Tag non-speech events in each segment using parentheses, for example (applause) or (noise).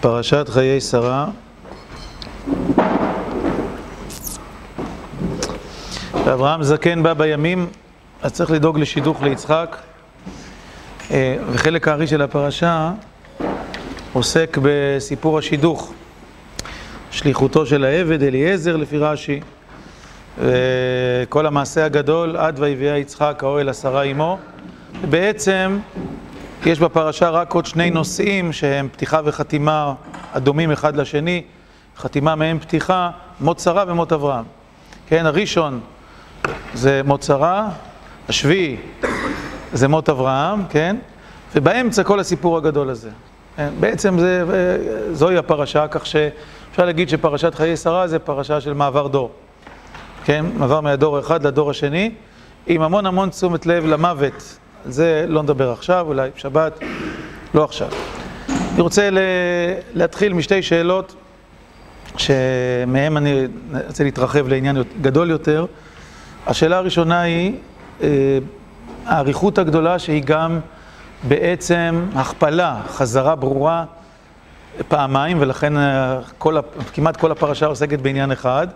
פרשת חיי שרה. ואברהם זקן בא בימים, אז צריך לדאוג לשידוך ליצחק. וחלק הארי של הפרשה עוסק בסיפור השידוך. שליחותו של העבד אליעזר לפי רש"י. וכל המעשה הגדול עד ויביאה יצחק האוהל עשרה עמו ובעצם יש בפרשה רק עוד שני נושאים שהם פתיחה וחתימה הדומים אחד לשני. חתימה מהם פתיחה, מות שרה ומות אברהם. כן, הראשון זה מות שרה, השביעי זה מות אברהם, כן? ובאמצע כל הסיפור הגדול הזה. בעצם זה, זוהי הפרשה, כך שאפשר להגיד שפרשת חיי שרה זה פרשה של מעבר דור. כן, מעבר מהדור האחד לדור השני עם המון המון תשומת לב למוות על זה לא נדבר עכשיו, אולי בשבת, לא עכשיו. אני רוצה להתחיל משתי שאלות שמהן אני רוצה להתרחב לעניין גדול יותר. השאלה הראשונה היא האריכות הגדולה שהיא גם בעצם הכפלה, חזרה ברורה פעמיים ולכן כל, כמעט כל הפרשה עוסקת בעניין אחד.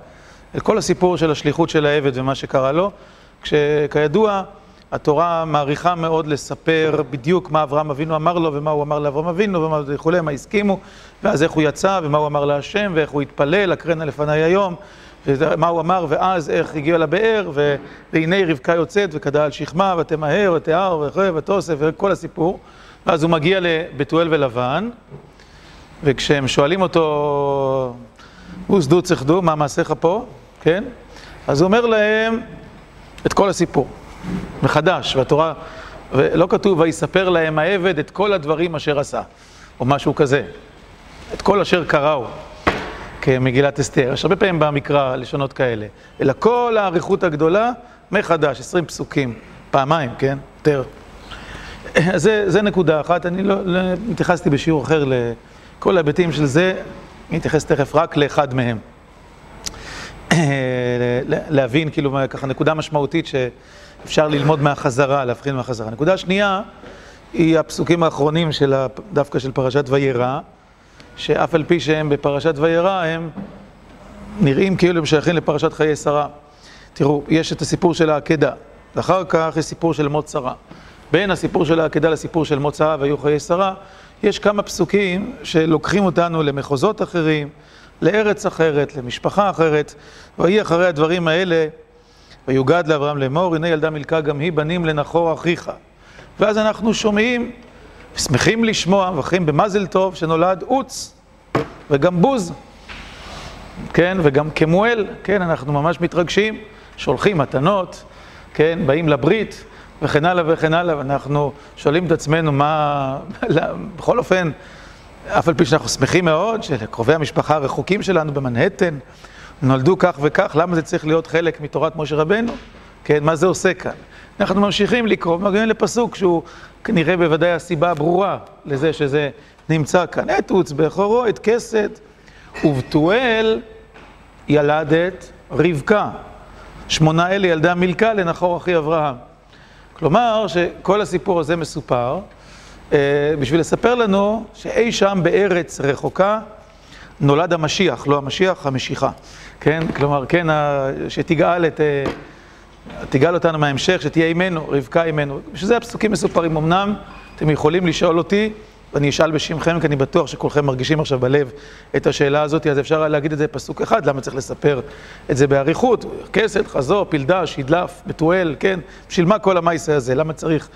כל הסיפור של השליחות של העבד ומה שקרה לו, כשכידוע התורה מעריכה מאוד לספר בדיוק מה אברהם אבינו אמר לו ומה הוא אמר לאברהם אבינו ומה וכולי, מה הסכימו ואז איך הוא יצא ומה הוא אמר להשם ואיך הוא התפלל, הקרנה לפניי היום ומה הוא אמר ואז איך הגיע לבאר והנה רבקה יוצאת וכדה על שכמה ותמהר ותיאר וכו' ותוסף וכל הסיפור ואז הוא מגיע לבתואל ולבן וכשהם שואלים אותו וסדו צחדו, מה מעשיך פה? כן? אז הוא אומר להם את כל הסיפור מחדש, והתורה, ולא כתוב ויספר להם העבד את כל הדברים אשר עשה, או משהו כזה, את כל אשר קראו, כמגילת אסתר, יש הרבה פעמים במקרא לשונות כאלה, אלא כל האריכות הגדולה מחדש, עשרים פסוקים, פעמיים, כן? יותר. (clears throat) זה, זה נקודה אחת, אני לא, לא התייחסתי בשיעור אחר לכל ההיבטים של זה, אני אתייחס תכף רק לאחד מהם. (clears throat) להבין, כאילו, ככה נקודה משמעותית שאפשר ללמוד מהחזרה, להבחין מהחזרה. נקודה שנייה היא הפסוקים האחרונים של דווקא של פרשת וירא, שאף על פי שהם בפרשת וירא, הם נראים כאילו הם שייכים לפרשת חיי שרה. תראו, יש את הסיפור של העקדה, ואחר כך יש סיפור של מות שרה. בין הסיפור של העקדה לסיפור של מות שרה והיו חיי שרה, יש כמה פסוקים שלוקחים אותנו למחוזות אחרים, לארץ אחרת, למשפחה אחרת, ויהי אחרי הדברים האלה, ויוגד לאברהם לאמור, הנה ילדה מילכה גם היא בנים לנחור אחיך. ואז אנחנו שומעים, ושמחים לשמוע, ואחרים במזל טוב, שנולד עוץ, וגם בוז, כן, וגם כמואל, כן, אנחנו ממש מתרגשים, שולחים מתנות, כן, באים לברית, וכן הלאה וכן הלאה, ואנחנו שואלים את עצמנו מה, (laughs) בכל אופן, אף על פי שאנחנו שמחים מאוד שלקרובי המשפחה הרחוקים שלנו במנהטן נולדו כך וכך, למה זה צריך להיות חלק מתורת משה רבנו? כן, מה זה עושה כאן? אנחנו ממשיכים לקרוא, מגיעים לפסוק שהוא כנראה בוודאי הסיבה הברורה לזה שזה נמצא כאן. את עוץ בכורו, את כסת, ובתואל ילדת רבקה. שמונה אלה ילדה מילכה לנחור אחי אברהם. כלומר, שכל הסיפור הזה מסופר בשביל לספר לנו שאי שם בארץ רחוקה נולד המשיח, לא המשיח, המשיחה. כן? כלומר, כן, שתגאל את... תגאל אותנו מההמשך, שתהיה עמנו, רבקה עמנו. בשביל זה הפסוקים מסופרים. אמנם אתם יכולים לשאול אותי, ואני אשאל בשמכם, כי אני בטוח שכולכם מרגישים עכשיו בלב את השאלה הזאת, אז אפשר להגיד את זה פסוק אחד, למה צריך לספר את זה באריכות? כסת, חזור, פלדה, שידלף, בתואל, כן? בשביל מה כל המייסה הזה? למה צריך,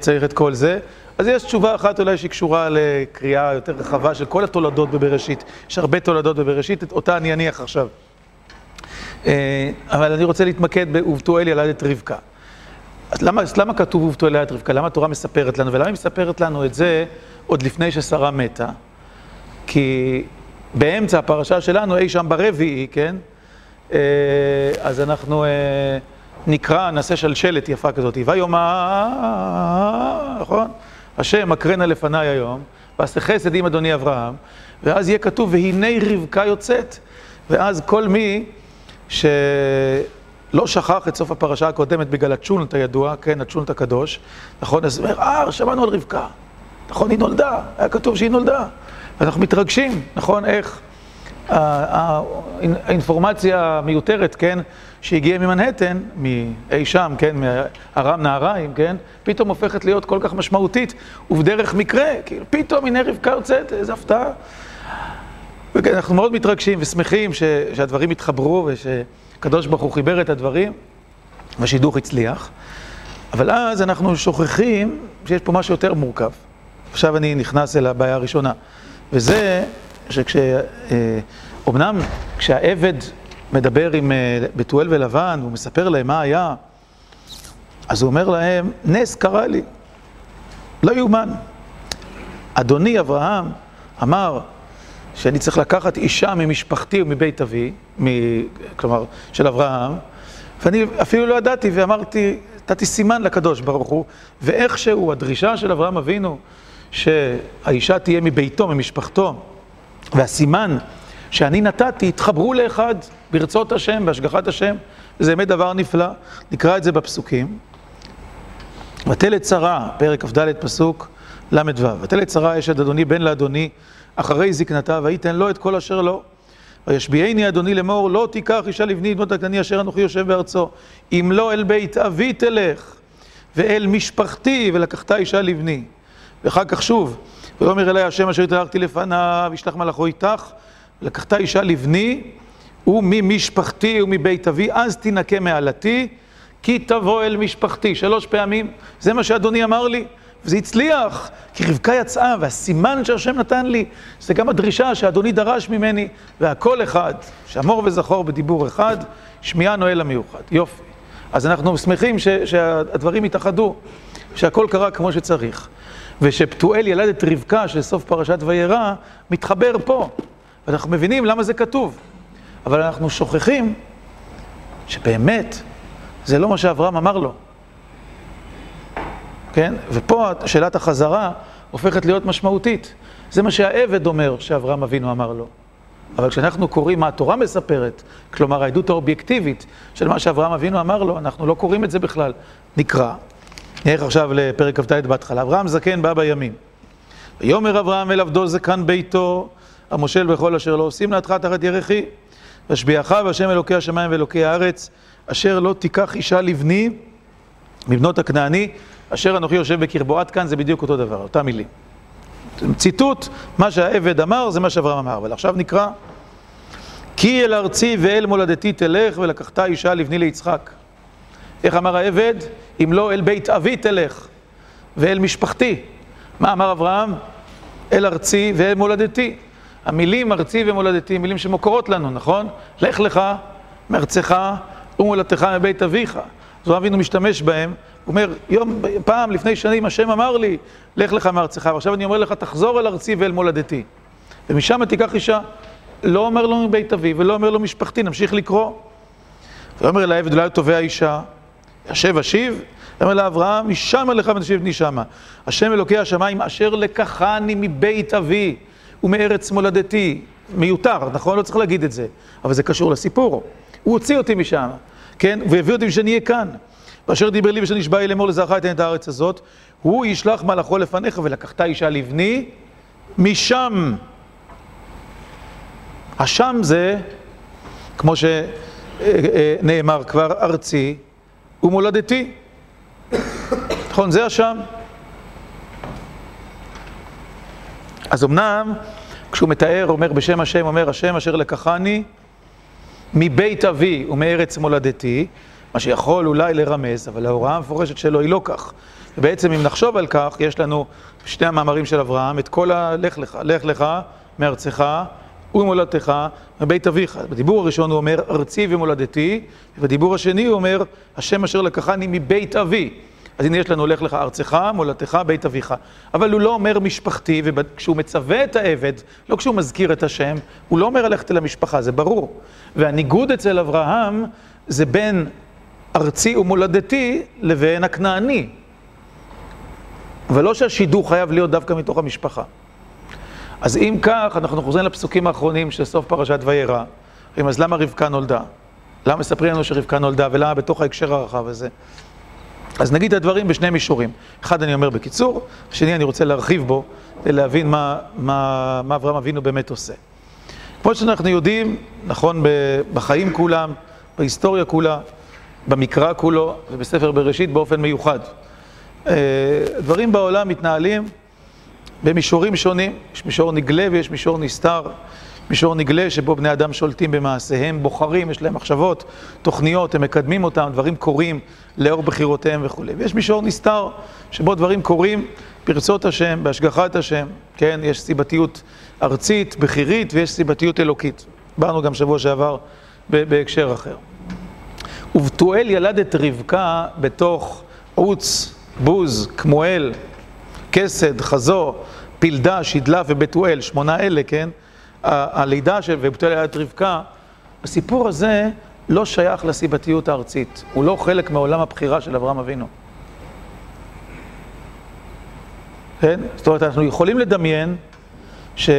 צריך את כל זה? אז יש תשובה אחת אולי שהיא קשורה לקריאה יותר רחבה של כל התולדות בבראשית. יש הרבה תולדות בבראשית, אותה אני אניח עכשיו. אבל אני רוצה להתמקד ב"ובתואל ילדת רבקה". אז למה, למה כתוב "ובתואל ילדת רבקה"? למה התורה מספרת לנו? ולמה היא מספרת לנו את זה עוד לפני ששרה מתה? כי באמצע הפרשה שלנו, אי שם ברביעי, כן? אז אנחנו נקרא, נעשה שלשלת יפה כזאת. ויאמר, נכון? השם אקרנה לפניי היום, ועשה חסד עם אדוני אברהם, ואז יהיה כתוב, והנה רבקה יוצאת. ואז כל מי שלא שכח את סוף הפרשה הקודמת בגלל הצ'ולנט הידוע, כן, הצ'ולנט הקדוש, נכון? אז הוא אומר, אה, שמענו על רבקה. נכון, היא נולדה, היה כתוב שהיא נולדה. ואנחנו מתרגשים, נכון, איך האינפורמציה המיותרת, כן, שהגיעה ממנהטן, מאי שם, כן, מארם נהריים, כן, פתאום הופכת להיות כל כך משמעותית, ובדרך מקרה, כאילו, פתאום הנה רבקה יוצאת, איזו הפתעה. אנחנו מאוד מתרגשים ושמחים ש, שהדברים התחברו ושקדוש ברוך הוא חיבר את הדברים והשידוך הצליח. אבל אז אנחנו שוכחים שיש פה משהו יותר מורכב. עכשיו אני נכנס אל הבעיה הראשונה, וזה שכש... אומנם כשהעבד מדבר עם בתואל ולבן, הוא מספר להם מה היה, אז הוא אומר להם, נס קרה לי, לא יאומן. אדוני אברהם אמר שאני צריך לקחת אישה ממשפחתי ומבית אבי, מ... כלומר, של אברהם, ואני אפילו לא ידעתי ואמרתי, נתתי סימן לקדוש ברוך הוא, ואיכשהו הדרישה של אברהם אבינו, שהאישה תהיה מביתו, ממשפחתו, והסימן שאני נתתי, התחברו לאחד ברצות השם, בהשגחת השם, וזה באמת דבר נפלא. נקרא את זה בפסוקים. ותלת שרה, פרק כ"ד פסוק ל"ו, ותלת שרה אשת אדוני בן לאדוני, אחרי זקנתה, ויתן לו את כל אשר לו. וישביעני אדוני לאמור, לא תיקח אישה לבני בנות הקטני אשר אנוכי יושב בארצו. אם לא אל בית אבי תלך, ואל משפחתי, ולקחת אישה לבני. ואחר כך שוב, ויאמר אלי השם אשר התהלכתי לפניו, ישלח מלאכו איתך, לקחת אישה לבני, וממשפחתי ומבית אבי, אז תינקה מעלתי, כי תבוא אל משפחתי. שלוש פעמים, זה מה שאדוני אמר לי, וזה הצליח, כי רבקה יצאה, והסימן שהשם נתן לי, זה גם הדרישה שאדוני דרש ממני, והכל אחד, שמור וזכור בדיבור אחד, שמיעה נועל המיוחד. יופי. אז אנחנו שמחים ש, שהדברים התאחדו, שהכל קרה כמו שצריך. ושפתואל ילד את רבקה של סוף פרשת וירא, מתחבר פה. ואנחנו מבינים למה זה כתוב. אבל אנחנו שוכחים שבאמת זה לא מה שאברהם אמר לו. כן? ופה שאלת החזרה הופכת להיות משמעותית. זה מה שהעבד אומר שאברהם אבינו אמר לו. אבל כשאנחנו קוראים מה התורה מספרת, כלומר העדות האובייקטיבית של מה שאברהם אבינו אמר לו, אנחנו לא קוראים את זה בכלל. נקרא, נלך עכשיו לפרק כ"ד בהתחלה. אברהם זקן בא בימים. ויאמר אברהם אל עבדו זקן ביתו, המושל בכל אשר לא עושים להתך תחת ירחי. והשביעך והשם אלוקי השמיים ואלוקי הארץ, אשר לא תיקח אישה לבני מבנות הכנעני, אשר אנוכי יושב בקרבו. עד כאן זה בדיוק אותו דבר, אותם מילים. ציטוט, מה שהעבד אמר זה מה שאברהם אמר, אבל עכשיו נקרא כי אל ארצי ואל מולדתי תלך ולקחת אישה לבני ליצחק. איך אמר העבד? אם לא אל בית אבי תלך ואל משפחתי. מה אמר אברהם? אל ארצי ואל מולדתי. המילים ארצי ומולדתי, מילים שמוכרות לנו, נכון? לך לך מארצך ומולדתך מבית אביך. הוא אבינו משתמש בהם, הוא אומר, יום, פעם, לפני שנים, השם אמר לי, לך לך מארצך, ועכשיו אני אומר לך, תחזור אל ארצי ואל מולדתי. ומשם תיקח אישה. לא אומר לו מבית אבי ולא אומר לו משפחתי, נמשיך לקרוא. ואומר אל העבד, אולי תובע אישה, השב אשיב, אומר לאברהם, משם אליך ותשיב בני שמה. השם אלוקי השמיים אשר לקחני מבית אבי. ומארץ מולדתי. מיותר, נכון? לא צריך להגיד את זה, אבל זה קשור לסיפור. הוא הוציא אותי משם, כן? והביא אותי שאני אהיה כאן. ואשר דיבר לי ושנשבע לי לאמור לזרעך אתן את הארץ הזאת, הוא ישלח מלאכו לפניך ולקחת אישה לבני משם. השם זה, כמו שנאמר כבר, ארצי ומולדתי. (coughs) נכון? זה השם. אז אמנם, כשהוא מתאר, אומר בשם השם, אומר השם אשר לקחני מבית אבי ומארץ מולדתי, מה שיכול אולי לרמז, אבל ההוראה המפורשת שלו היא לא כך. ובעצם אם נחשוב על כך, יש לנו שני המאמרים של אברהם, את כל הלך לך, לך לך מארצך ומולדתך מבית אביך. בדיבור הראשון הוא אומר ארצי ומולדתי, ובדיבור השני הוא אומר השם אשר לקחני מבית אבי. אז הנה יש לנו, לך לך ארצך, מולדתך, בית אביך. אבל הוא לא אומר משפחתי, וכשהוא מצווה את העבד, לא כשהוא מזכיר את השם, הוא לא אומר ללכת אל המשפחה, זה ברור. והניגוד אצל אברהם זה בין ארצי ומולדתי לבין הכנעני. ולא שהשידוך חייב להיות דווקא מתוך המשפחה. אז אם כך, אנחנו חוזרים לפסוקים האחרונים של סוף פרשת וירא. אז למה רבקה נולדה? למה מספרים לנו שרבקה נולדה, ולמה בתוך ההקשר הרחב הזה? אז נגיד הדברים בשני מישורים. אחד אני אומר בקיצור, השני אני רוצה להרחיב בו, להבין מה, מה, מה אברהם אבינו באמת עושה. כמו שאנחנו יודעים, נכון, בחיים כולם, בהיסטוריה כולה, במקרא כולו ובספר בראשית באופן מיוחד. אה, דברים בעולם מתנהלים במישורים שונים, יש מישור נגלה ויש מישור נסתר. מישור נגלה שבו בני אדם שולטים במעשיהם, בוחרים, יש להם מחשבות, תוכניות, הם מקדמים אותם, דברים קורים לאור בחירותיהם וכולי. ויש מישור נסתר, שבו דברים קורים ברצות השם, בהשגחת השם, כן? יש סיבתיות ארצית, בכירית, ויש סיבתיות אלוקית. דיברנו גם שבוע שעבר בהקשר אחר. ובתואל ילד את רבקה בתוך עוץ, בוז, כמואל, כסד, חזו, פילדה, שדלה ובתואל, שמונה אלה, כן? הלידה של ובתואל ילד את רבקה, הסיפור הזה לא שייך לסיבתיות הארצית, הוא לא חלק מעולם הבחירה של אברהם אבינו. כן? זאת אומרת, אנחנו יכולים לדמיין, ש,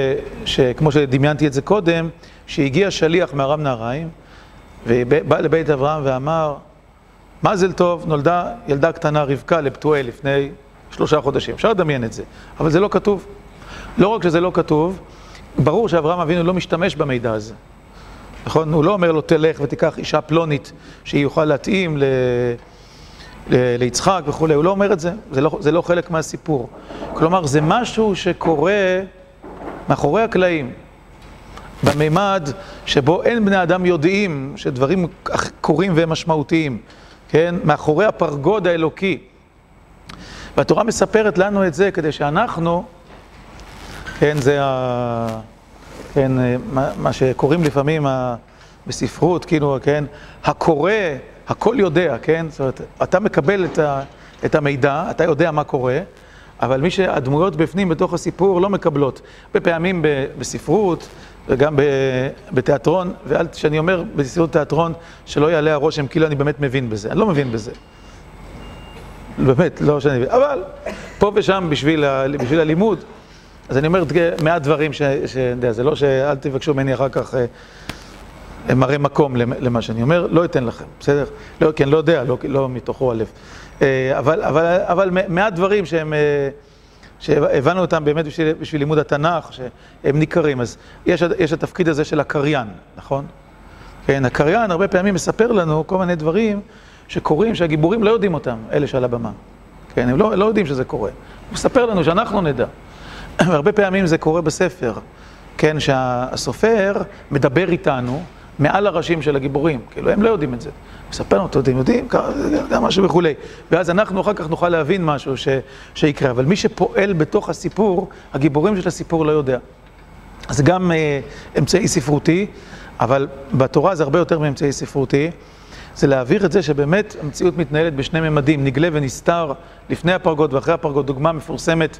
שכמו שדמיינתי את זה קודם, שהגיע שליח מארם נהריים, ובא לבית אברהם ואמר, מזל טוב, נולדה ילדה קטנה רבקה לפתואל לפני שלושה חודשים. אפשר לדמיין את זה, אבל זה לא כתוב. לא רק שזה לא כתוב, ברור שאברהם אבינו לא משתמש במידע הזה. נכון? הוא לא אומר לו, תלך ותיקח אישה פלונית שהיא יוכל להתאים ל... ליצחק וכולי, הוא לא אומר את זה, זה לא, זה לא חלק מהסיפור. כלומר, זה משהו שקורה מאחורי הקלעים, במימד שבו אין בני אדם יודעים שדברים קורים והם משמעותיים, כן? מאחורי הפרגוד האלוקי. והתורה מספרת לנו את זה כדי שאנחנו, כן, זה ה... כן, מה, מה שקוראים לפעמים ה... בספרות, כאילו, כן, הקורא, הכל יודע, כן? זאת אומרת, אתה מקבל את, ה... את המידע, אתה יודע מה קורה, אבל מי שהדמויות בפנים, בתוך הסיפור, לא מקבלות. בפעמים בספרות, וגם בתיאטרון, ואל, כשאני אומר בספרות תיאטרון, שלא יעלה הרושם כאילו אני באמת מבין בזה. אני לא מבין בזה. באמת, לא שאני מבין. אבל פה ושם בשביל, ה, בשביל הלימוד, אז אני אומר מעט דברים ש... זה לא שאל תבקשו ממני אחר כך אה, מראה מקום למה שאני אומר, לא אתן לכם, בסדר? לא, כי אני לא יודע, לא, לא מתוכו הלב. אה, אבל, אבל, אבל מעט דברים שהם... אה, שהבנו אותם באמת בשביל, בשביל לימוד התנ"ך, שהם ניכרים. אז יש, יש התפקיד הזה של הקריין, נכון? כן, הקריין הרבה פעמים מספר לנו כל מיני דברים שקורים, שהגיבורים לא יודעים אותם, אלה שעל הבמה. כן, הם לא, לא יודעים שזה קורה. הוא מספר לנו שאנחנו נדע. והרבה פעמים זה קורה בספר, כן, שהסופר מדבר איתנו מעל הראשים של הגיבורים, כאילו הם לא יודעים את זה. מספר לנו, אתם יודעים, גם משהו וכולי. ואז אנחנו אחר כך נוכל להבין משהו ש, שיקרה. אבל מי שפועל בתוך הסיפור, הגיבורים של הסיפור לא יודע. זה גם אה, אמצעי ספרותי, אבל בתורה זה הרבה יותר מאמצעי ספרותי. זה להעביר את זה שבאמת המציאות מתנהלת בשני ממדים, נגלה ונסתר לפני הפרגוד ואחרי הפרגוד. דוגמה מפורסמת,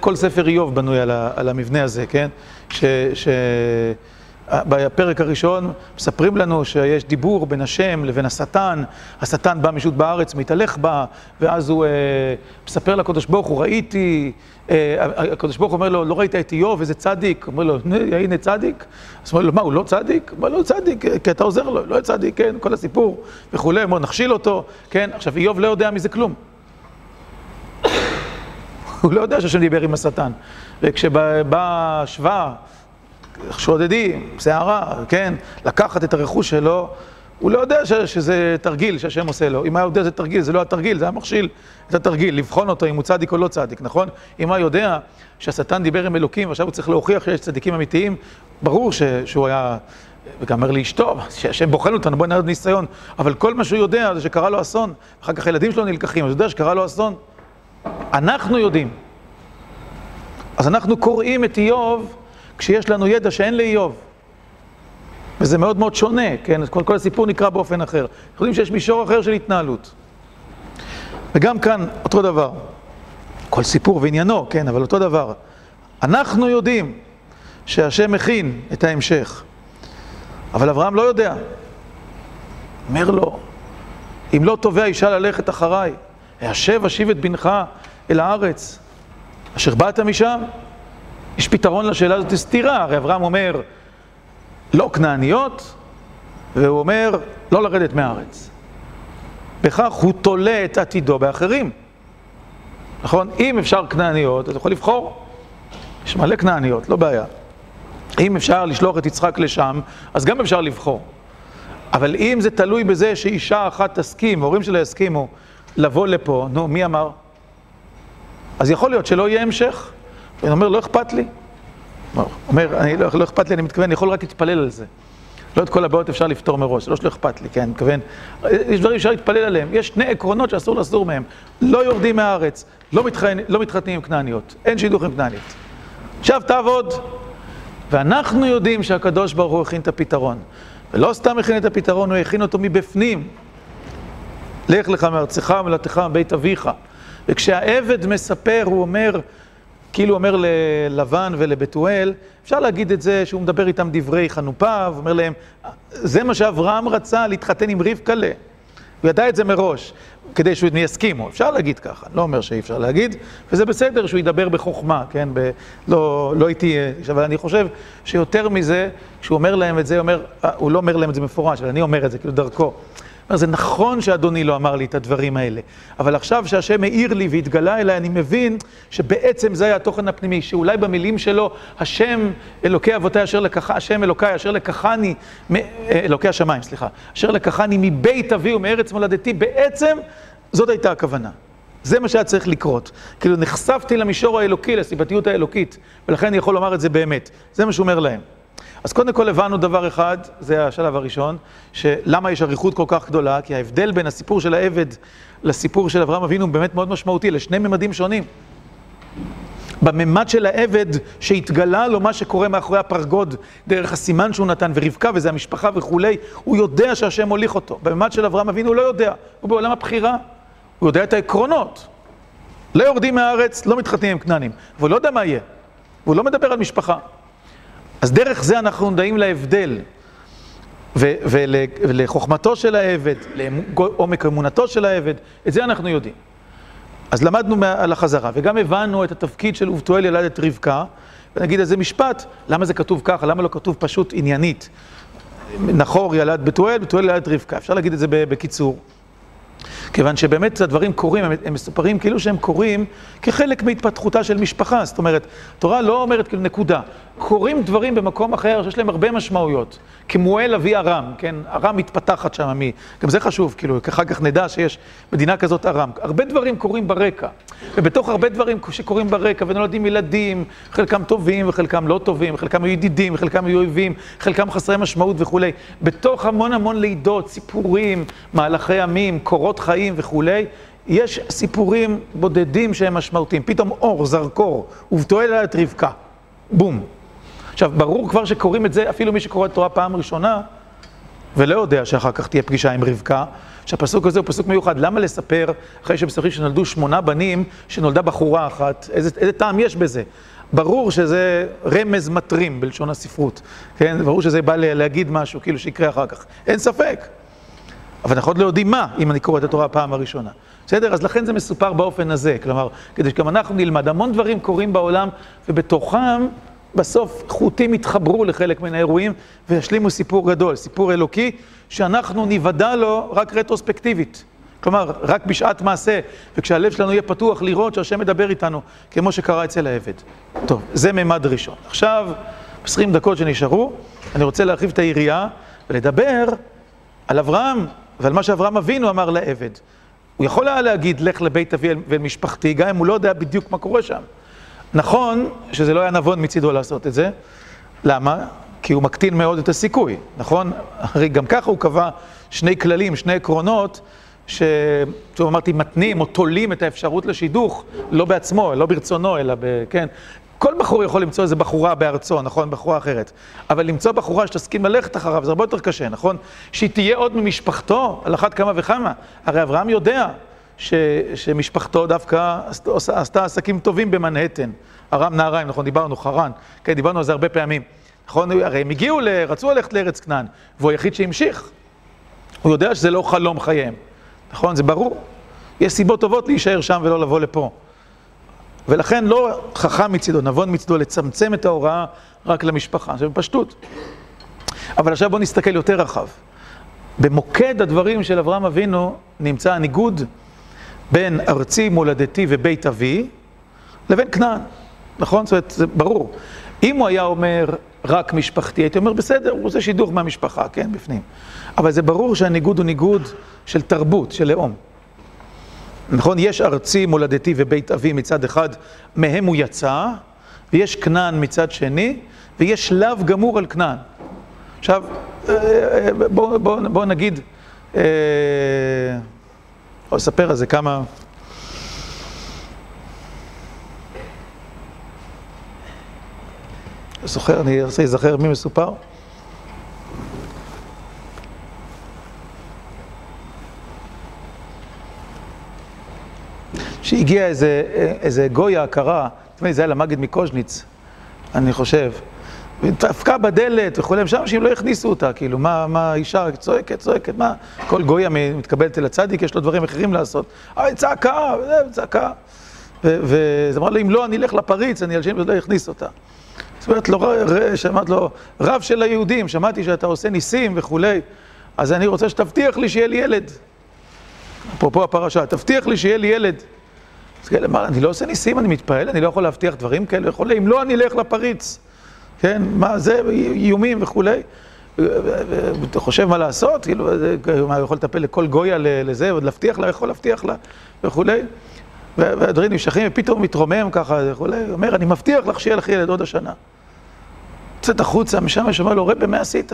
כל ספר איוב בנוי על, על המבנה הזה, כן? ש... ש... בפרק הראשון מספרים לנו שיש דיבור בין השם לבין השטן, השטן בא משוט בארץ, מתהלך בה, ואז הוא אה, מספר לקדוש ברוך הוא, ראיתי, אה, הקדוש ברוך אומר לו, לא ראית את איוב, איזה צדיק? אומר לו, הנה צדיק? אז אומר לו, מה, הוא לא צדיק? אומר לו, צדיק, כי אתה עוזר לו, לא צדיק, כן, כל הסיפור וכולי, בוא נכשיל אותו, כן, עכשיו איוב לא יודע מזה כלום. (coughs) הוא לא יודע שהשם דיבר עם השטן. וכשבא שווה, שודדים, שערה, כן? לקחת את הרכוש שלו, הוא לא יודע ש, שזה תרגיל שהשם עושה לו. אם היה יודע שזה תרגיל, זה לא התרגיל, זה היה מכשיל את התרגיל, לבחון אותו אם הוא צדיק או לא צדיק, נכון? אם היה יודע שהשטן דיבר עם אלוקים ועכשיו הוא צריך להוכיח שיש צדיקים אמיתיים, ברור ש, שהוא היה, וגם אומר לאשתו, שהשם בוחן אותנו, בוא נרד ניסיון, אבל כל מה שהוא יודע זה שקרה לו אסון, אחר כך הילדים שלו נלקחים, אז הוא יודע שקרה לו אסון. אנחנו יודעים. אז אנחנו קוראים את איוב כשיש לנו ידע שאין לאיוב. וזה מאוד מאוד שונה, כן? כל, כל הסיפור נקרא באופן אחר. אנחנו יודעים שיש מישור אחר של התנהלות. וגם כאן אותו דבר. כל סיפור ועניינו, כן, אבל אותו דבר. אנחנו יודעים שהשם מכין את ההמשך, אבל אברהם לא יודע. אומר לו, אם לא תובע אישה ללכת אחריי, השב אשיב את בנך אל הארץ, אשר באת משם, יש פתרון לשאלה הזאת סתירה, הרי אברהם אומר לא כנעניות, והוא אומר לא לרדת מהארץ. בכך הוא תולה את עתידו באחרים. נכון? אם אפשר כנעניות, הוא יכול לבחור. יש מלא כנעניות, לא בעיה. אם אפשר לשלוח את יצחק לשם, אז גם אפשר לבחור. אבל אם זה תלוי בזה שאישה אחת תסכים, הורים שלה יסכימו לבוא לפה, נו, מי אמר? אז יכול להיות שלא יהיה המשך. הוא אומר, לא אכפת לי. הוא אומר, אני לא, לא אכפת לי, אני מתכוון, אני יכול רק להתפלל על זה. לא את כל הבעיות אפשר לפתור מראש, לא שלא אכפת לי, כן, אני מתכוון. יש דברים שאפשר להתפלל עליהם, יש שני עקרונות שאסור לסור מהם. לא יורדים מהארץ, לא, מתחתנים, לא מתחתנים עם כנעניות, אין שידוך עם כנענית. עכשיו תעבוד. ואנחנו יודעים שהקדוש ברוך הוא הכין את הפתרון. ולא סתם הכין את הפתרון, הוא הכין אותו מבפנים. לך לך מארצך ומלאתך מבית אביך. וכשהעבד מספר, הוא אומר, כאילו אומר ללבן ולבתואל, אפשר להגיד את זה שהוא מדבר איתם דברי חנופה, ואומר להם, זה מה שאברהם רצה, להתחתן עם רבקה ל... הוא ידע את זה מראש, כדי שהוא יסכימו, אפשר להגיד ככה, לא אומר שאי אפשר להגיד, וזה בסדר שהוא ידבר בחוכמה, כן, ב... לא, לא איתי, אבל אני חושב שיותר מזה, כשהוא אומר להם את זה, אומר, הוא לא אומר להם את זה מפורש, אבל אני אומר את זה, כאילו דרכו. זה נכון שאדוני לא אמר לי את הדברים האלה, אבל עכשיו שהשם העיר לי והתגלה אליי, אני מבין שבעצם זה היה התוכן הפנימי, שאולי במילים שלו, השם אלוקי אבותיי אשר לקחה, השם אלוקיי אשר לקחני, אלוקי השמיים, סליחה, אשר לקחני מבית אבי ומארץ מולדתי, בעצם זאת הייתה הכוונה. זה מה שהיה צריך לקרות. כאילו נחשפתי למישור האלוקי, לסיבתיות האלוקית, ולכן אני יכול לומר את זה באמת. זה מה שהוא אומר להם. אז קודם כל הבנו דבר אחד, זה השלב הראשון, שלמה יש אריכות כל כך גדולה? כי ההבדל בין הסיפור של העבד לסיפור של אברהם אבינו הוא באמת מאוד משמעותי, לשני ממדים שונים. בממד של העבד שהתגלה לו מה שקורה מאחורי הפרגוד, דרך הסימן שהוא נתן, ורבקה, וזה המשפחה וכולי, הוא יודע שהשם מוליך אותו. בממד של אברהם אבינו הוא לא יודע, הוא בעולם הבחירה, הוא יודע את העקרונות. לא יורדים מהארץ, לא מתחתנים עם כנענים, והוא לא יודע מה יהיה, והוא לא מדבר על משפחה. אז דרך זה אנחנו מודעים להבדל ולחוכמתו של העבד, לעומק אמונתו של העבד, את זה אנחנו יודעים. אז למדנו על החזרה, וגם הבנו את התפקיד של ובתואל ילד את רבקה, ונגיד איזה משפט, למה זה כתוב ככה, למה לא כתוב פשוט עניינית. נחור ילד בתואל, בתואל ילד רבקה, אפשר להגיד את זה בקיצור. כיוון שבאמת הדברים קורים, הם, הם מסופרים כאילו שהם קורים כחלק מהתפתחותה של משפחה. זאת אומרת, התורה לא אומרת כאילו נקודה. קורים דברים במקום אחר שיש להם הרבה משמעויות. כמואל אבי ארם, כן? ארם מתפתחת שם, מי... גם זה חשוב, כאילו, אחר כך נדע שיש מדינה כזאת ארם. הרבה דברים קורים ברקע. ובתוך הרבה דברים שקורים ברקע, ונולדים ילדים, חלקם טובים וחלקם לא טובים, חלקם היו ידידים, חלקם היו אויבים, חלקם חסרי משמעות וכולי. בתוך המון המון לידות, סיפורים, מהלכי ימים, קורות חיים וכולי, יש סיפורים בודדים שהם משמעותיים. פתאום אור, זרקור, ובתועל את רבקה. בום. עכשיו, ברור כבר שקוראים את זה, אפילו מי שקורא את התורה פעם ראשונה, ולא יודע שאחר כך תהיה פגישה עם רבקה, שהפסוק הזה הוא פסוק מיוחד. למה לספר, אחרי שבסופו שנולדו שמונה בנים, שנולדה בחורה אחת, איזה, איזה טעם יש בזה? ברור שזה רמז מטרים בלשון הספרות, כן? ברור שזה בא להגיד משהו, כאילו שיקרה אחר כך. אין ספק. אבל אנחנו עוד לא יודעים מה, אם אני קורא את התורה הפעם הראשונה. בסדר? אז לכן זה מסופר באופן הזה. כלומר, כדי שגם אנחנו נלמד, המון דברים קורים בעולם, ובתוכם בסוף חוטים יתחברו לחלק מן האירועים וישלימו סיפור גדול, סיפור אלוקי, שאנחנו ניוודע לו רק רטרוספקטיבית. כלומר, רק בשעת מעשה, וכשהלב שלנו יהיה פתוח לראות שהשם מדבר איתנו, כמו שקרה אצל העבד. טוב, זה מימד ראשון. עכשיו, ב-20 דקות שנשארו, אני רוצה להרחיב את היריעה ולדבר על אברהם ועל מה שאברהם אבינו אמר לעבד. הוא יכול היה להגיד, לך לבית אבי ואל משפחתי, גם אם הוא לא יודע בדיוק מה קורה שם. נכון שזה לא היה נבון מצידו לעשות את זה. למה? כי הוא מקטין מאוד את הסיכוי, נכון? הרי גם ככה הוא קבע שני כללים, שני עקרונות, שטוב אמרתי, מתנים או תולים את האפשרות לשידוך, לא בעצמו, לא ברצונו, אלא ב... כן? כל בחור יכול למצוא איזה בחורה בארצו, נכון? בחורה אחרת. אבל למצוא בחורה שתסכים ללכת אחריו, זה הרבה יותר קשה, נכון? שהיא תהיה עוד ממשפחתו, על אחת כמה וכמה. הרי אברהם יודע שמשפחתו דווקא עשתה, עסקים טובים במנהטן. ארם נהריים, נכון, דיברנו, חרן, כן, דיברנו על זה הרבה פעמים. נכון, הרי הם הגיעו, ל, רצו ללכת לארץ כנען, והוא היחיד שהמשיך. הוא יודע שזה לא חלום חייהם, נכון, זה ברור. יש סיבות טובות להישאר שם ולא לבוא לפה. ולכן לא חכם מצידו, נבון מצידו, לצמצם את ההוראה רק למשפחה, זה בפשטות. אבל עכשיו בואו נסתכל יותר רחב. במוקד הדברים של אברהם אבינו נמצא הניגוד בין ארצי, מולדתי ובית אבי לבין כנען, נכון? זאת אומרת, זה ברור. אם הוא היה אומר רק משפחתי, הייתי אומר בסדר, הוא עושה שידוך מהמשפחה, כן, בפנים. אבל זה ברור שהניגוד הוא ניגוד של תרבות, של לאום. נכון? יש ארצי, מולדתי ובית אבי מצד אחד, מהם הוא יצא, ויש כנען מצד שני, ויש לאו גמור על כנען. עכשיו, בואו בוא, בוא נגיד, אה, אספר על זה כמה... זוכר, אני רוצה להיזכר מי מסופר. שהגיע איזה, איזה גויה הכרה, תשמעי, זה היה למגד מקוז'ניץ, אני חושב. דפקה בדלת וכולי, ושם אנשים לא הכניסו אותה, כאילו, מה, מה אישה צועקת, צועקת, מה? כל גויה מתקבלת אל הצדיק, יש לו דברים אחרים לעשות. אה, צעקה, צעקה. וזה אמר לו, אם לא, אני אלך לפריץ, אני על שם לא יכניס אותה. זאת אומרת לו, שמעת לו, רב של היהודים, שמעתי שאתה עושה ניסים וכולי, אז אני רוצה שתבטיח לי שיהיה לי ילד. אפרופו הפרשה, תבטיח לי שיהיה לי ילד. אז כאלה, מה, אני לא עושה ניסים, אני מתפעל, אני לא יכול להבטיח דברים כאלה וכולי, אם לא, אני אלך לפריץ. כן, מה זה, איומים וכולי. אתה חושב מה לעשות, כאילו, מה, הוא יכול לטפל לכל גויה לזה, ועוד להבטיח לה, יכול להבטיח לה וכולי. והדברים נמשכים, ופתאום מתרומם ככה וכולי, אומר, אני מבטיח לך שיהיה לך ילד עוד השנה. יוצאת החוצה, משם יש לו, רבי, מה עשית?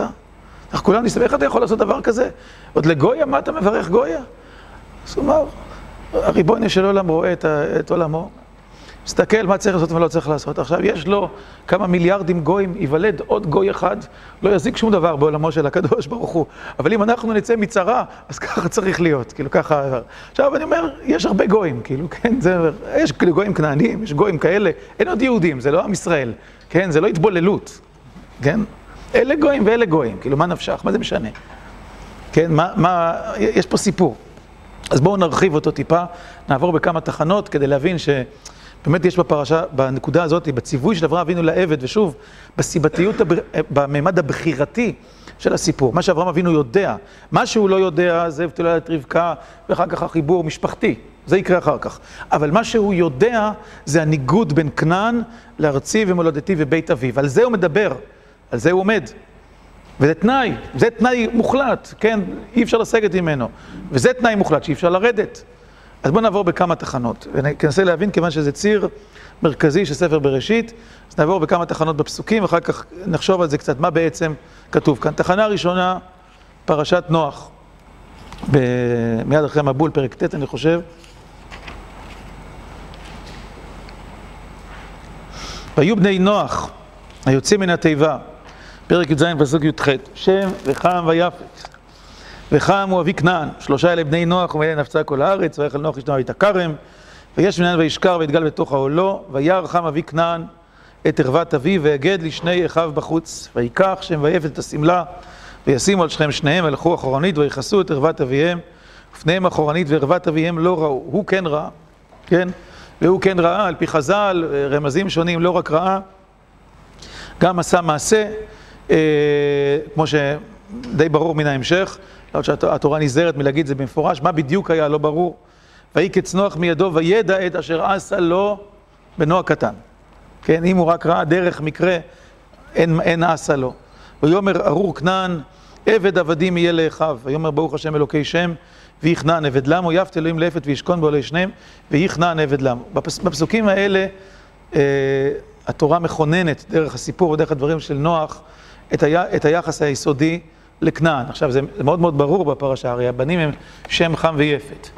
אנחנו כולנו נסתכל, איך אתה יכול לעשות דבר כזה? עוד לגויה, מה אתה מברך גויה? אז הוא אמר, הריבונו של עולם רואה את עולמו, מסתכל מה צריך לעשות ולא צריך לעשות. עכשיו, יש לו כמה מיליארדים גויים, ייוולד עוד גוי אחד, לא יזיק שום דבר בעולמו של הקדוש ברוך הוא. אבל אם אנחנו נצא מצרה, אז ככה צריך להיות, כאילו ככה... עכשיו, אני אומר, יש הרבה גויים, כאילו, כן, זה... יש כאילו גויים כנענים, יש גויים כאלה, אין עוד יהודים, זה לא עם ישראל, כן, זה לא התבוללות, כן? אלה גויים ואלה גויים, כאילו, מה נפשך? מה זה משנה? כן, מה, מה... יש פה סיפור. אז בואו נרחיב אותו טיפה, נעבור בכמה תחנות כדי להבין ש... באמת יש בפרשה, בנקודה הזאת, בציווי של אברהם אבינו לעבד, ושוב, בסיבתיות, בממד הבחירתי של הסיפור, מה שאברהם אבינו יודע, מה שהוא לא יודע זה את רבקה, ואחר כך החיבור משפחתי, זה יקרה אחר כך. אבל מה שהוא יודע זה הניגוד בין כנען לארצי ומולדתי ובית אביו. על זה הוא מדבר, על זה הוא עומד. וזה תנאי, זה תנאי מוחלט, כן? אי אפשר לסגת ממנו. וזה תנאי מוחלט שאי אפשר לרדת. אז בואו נעבור בכמה תחנות, וננסה להבין, כיוון שזה ציר מרכזי של ספר בראשית, אז נעבור בכמה תחנות בפסוקים, ואחר כך נחשוב על זה קצת, מה בעצם כתוב כאן. תחנה ראשונה, פרשת נוח, ב... מיד אחרי מבול, פרק ט', אני חושב. והיו בני נוח, היוצאים מן התיבה, פרק י"ז, פסוק י"ח, שם וחם ויפת. וחם הוא אבי כנען, שלושה אלה בני נוח ומאלה נפצה כל הארץ, ויחל נוח ישנו את הכרם, ויש מנהל וישכר ויתגל בתוך העולו, וירא חם אבי כנען את ערוות אביו, והגד לשני אחיו בחוץ, ויקח שם ויפת את השמלה, וישימו על שכם שניהם, הלכו אחורנית, ויכסו את ערוות אביהם, ופניהם אחורנית וערוות אביהם לא ראו, הוא כן ראה, כן? והוא כן ראה, על פי חז"ל, רמזים שונים, לא רק ראה, גם עשה מעשה, אה, כמו שדי ברור מן ההמשך, למרות שהתורה נזהרת מלהגיד זה במפורש, מה בדיוק היה לא ברור. ויהי כצנוח מידו וידע את אשר עשה לו בנו הקטן. כן, אם הוא רק ראה דרך מקרה, אין, אין עשה לו. ויאמר ארור כנען, עבד עבדים יהיה לאחיו. ויאמר ברוך השם אלוקי שם, ויכנען עבד למו, יפת אלוהים לפת וישכון בו עלי שניהם, ויכנען עבד למו. בפס, בפסוקים האלה, אה, התורה מכוננת דרך הסיפור ודרך הדברים של נוח, את, ה, את היחס היסודי לכנען. עכשיו, זה מאוד מאוד ברור בפרשה, הרי הבנים הם שם, חם ויפת.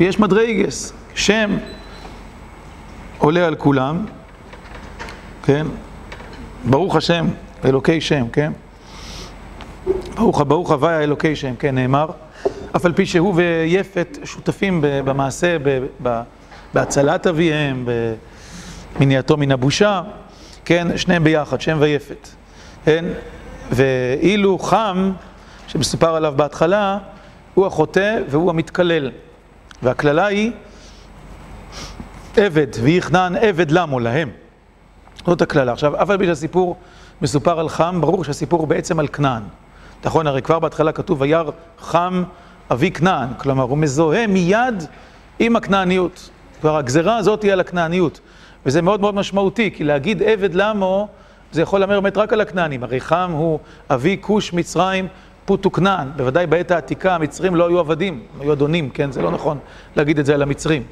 ויש מדרגס, שם עולה על כולם, כן? ברוך השם, אלוקי שם, כן? ברוך ברוך הוויה אלוקי שם, כן, נאמר. אף על פי שהוא ויפת שותפים במעשה, בהצלת אביהם, במניעתו מן הבושה, כן? שניהם ביחד, שם ויפת. כן? ואילו חם, שמסופר עליו בהתחלה, הוא החוטא והוא המתקלל. והקללה היא עבד, ויכנען עבד למו להם. זאת הקללה. עכשיו, אף על פי שהסיפור מסופר על חם, ברור שהסיפור הוא בעצם על כנען. נכון, הרי כבר בהתחלה כתוב, וירא חם אבי כנען, כלומר, הוא מזוהה מיד עם הכנעניות. כבר הגזרה הזאת היא על הכנעניות. וזה מאוד מאוד משמעותי, כי להגיד עבד למו, זה יכול לאמר באמת רק על הכנענים. הרי חם הוא אבי כוש מצרים פוטו כנען. בוודאי בעת העתיקה המצרים לא היו עבדים, היו אדונים, כן? זה לא נכון להגיד את זה על המצרים.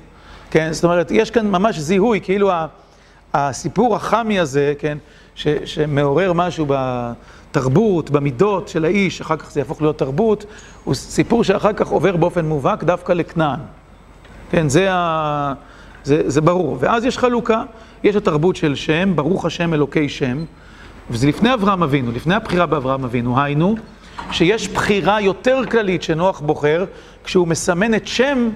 כן? זאת אומרת, יש כאן ממש זיהוי, כאילו הסיפור החמי הזה, כן? ש, שמעורר משהו בתרבות, במידות של האיש, אחר כך זה יהפוך להיות תרבות, הוא סיפור שאחר כך עובר באופן מובהק דווקא לכנען. כן, זה, ה... זה, זה ברור. ואז יש חלוקה, יש התרבות של שם, ברוך השם אלוקי שם, וזה לפני אברהם אבינו, לפני הבחירה באברהם אבינו, היינו, שיש בחירה יותר כללית שנוח בוחר, כשהוא מסמן את שם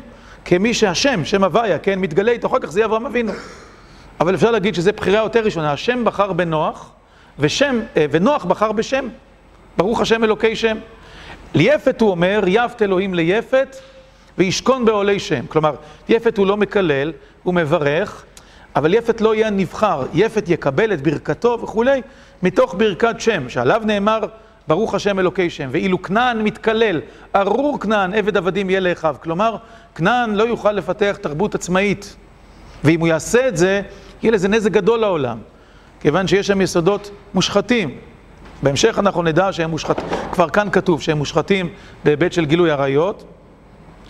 כמי שהשם, שם הוויה, כן, מתגלה איתו, אחר כך זה יהיה אברהם אבינו. אבל אפשר להגיד שזו בחירה יותר ראשונה, השם בחר בנוח, ושם, אה, ונוח בחר בשם, ברוך השם אלוקי שם. ליפת הוא אומר, יפת אלוהים ליפת, וישכון בעולי שם. כלומר, יפת הוא לא מקלל, הוא מברך, אבל יפת לא יהיה נבחר, יפת יקבל את ברכתו וכולי, מתוך ברכת שם, שעליו נאמר, ברוך השם אלוקי שם. ואילו כנען מתקלל, ארור כנען, עבד עבדים יהיה לאחיו. כלומר, כנען לא יוכל לפתח תרבות עצמאית. ואם הוא יעשה את זה, יהיה לזה נזק גדול לעולם. כיוון שיש שם יסודות מושחתים. בהמשך אנחנו נדע שהם מושחתים, כבר כאן כתוב שהם מושחתים בהיבט של גילוי עריות,